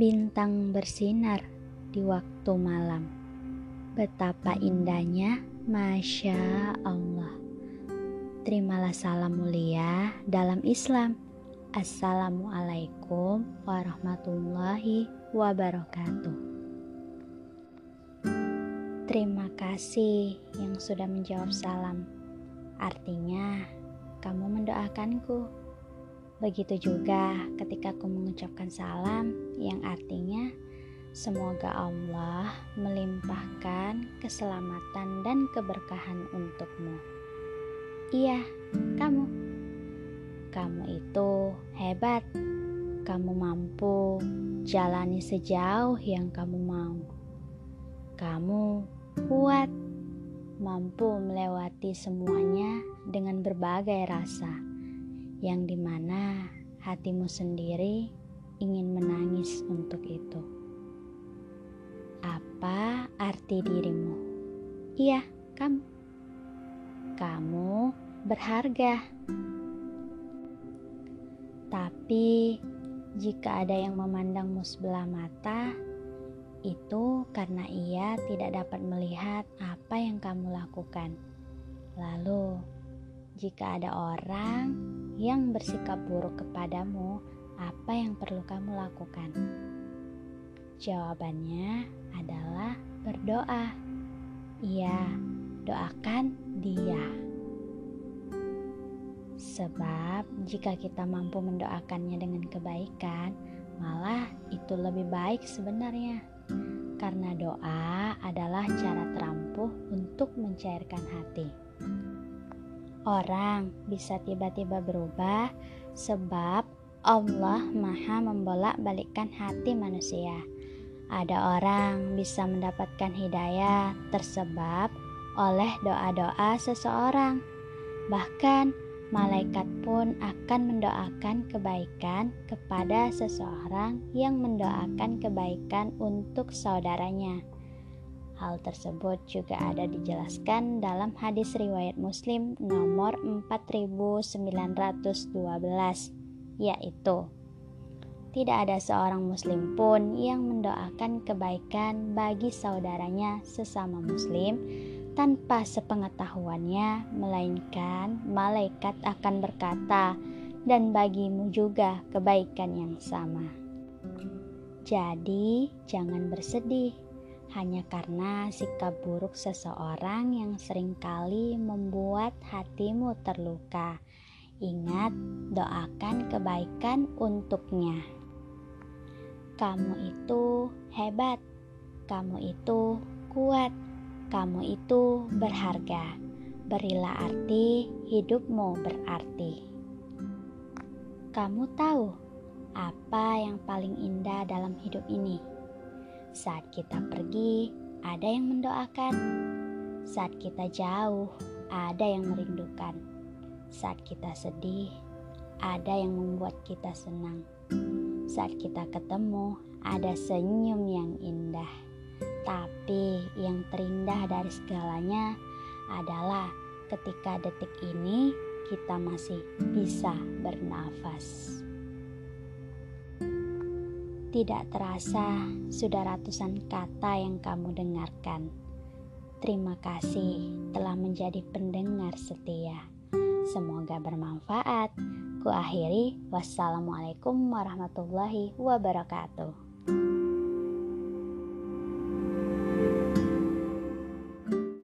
Bintang bersinar di waktu malam. Betapa indahnya, masya Allah. Terimalah salam mulia dalam Islam. Assalamualaikum warahmatullahi wabarakatuh. Terima kasih yang sudah menjawab salam. Artinya, kamu mendoakanku. Begitu juga ketika aku mengucapkan salam yang artinya semoga Allah melimpahkan keselamatan dan keberkahan untukmu. Iya, kamu. Kamu itu hebat. Kamu mampu jalani sejauh yang kamu mau. Kamu kuat, mampu melewati semuanya dengan berbagai rasa yang di mana hatimu sendiri ingin menangis untuk itu. Apa arti dirimu? Iya, kamu. Kamu berharga. Tapi jika ada yang memandangmu sebelah mata, itu karena ia tidak dapat melihat apa yang kamu lakukan. Lalu, jika ada orang yang bersikap buruk kepadamu, apa yang perlu kamu lakukan? Jawabannya adalah berdoa. Iya, doakan dia. Sebab jika kita mampu mendoakannya dengan kebaikan, malah itu lebih baik sebenarnya. Karena doa adalah cara terampuh untuk mencairkan hati. Orang bisa tiba-tiba berubah sebab Allah Maha membolak-balikkan hati manusia. Ada orang bisa mendapatkan hidayah tersebab oleh doa-doa seseorang. Bahkan malaikat pun akan mendoakan kebaikan kepada seseorang yang mendoakan kebaikan untuk saudaranya. Hal tersebut juga ada dijelaskan dalam hadis riwayat Muslim nomor 4912 yaitu tidak ada seorang muslim pun yang mendoakan kebaikan bagi saudaranya sesama muslim tanpa sepengetahuannya melainkan malaikat akan berkata dan bagimu juga kebaikan yang sama. Jadi, jangan bersedih hanya karena sikap buruk seseorang yang sering kali membuat hatimu terluka. Ingat, doakan kebaikan untuknya. Kamu itu hebat, kamu itu kuat, kamu itu berharga. Berilah arti hidupmu berarti. Kamu tahu apa yang paling indah dalam hidup ini? Saat kita pergi, ada yang mendoakan. Saat kita jauh, ada yang merindukan. Saat kita sedih, ada yang membuat kita senang. Saat kita ketemu, ada senyum yang indah. Tapi yang terindah dari segalanya adalah ketika detik ini kita masih bisa bernafas. Tidak terasa sudah ratusan kata yang kamu dengarkan. Terima kasih telah menjadi pendengar setia. Semoga bermanfaat. Ku akhiri, wassalamualaikum warahmatullahi wabarakatuh.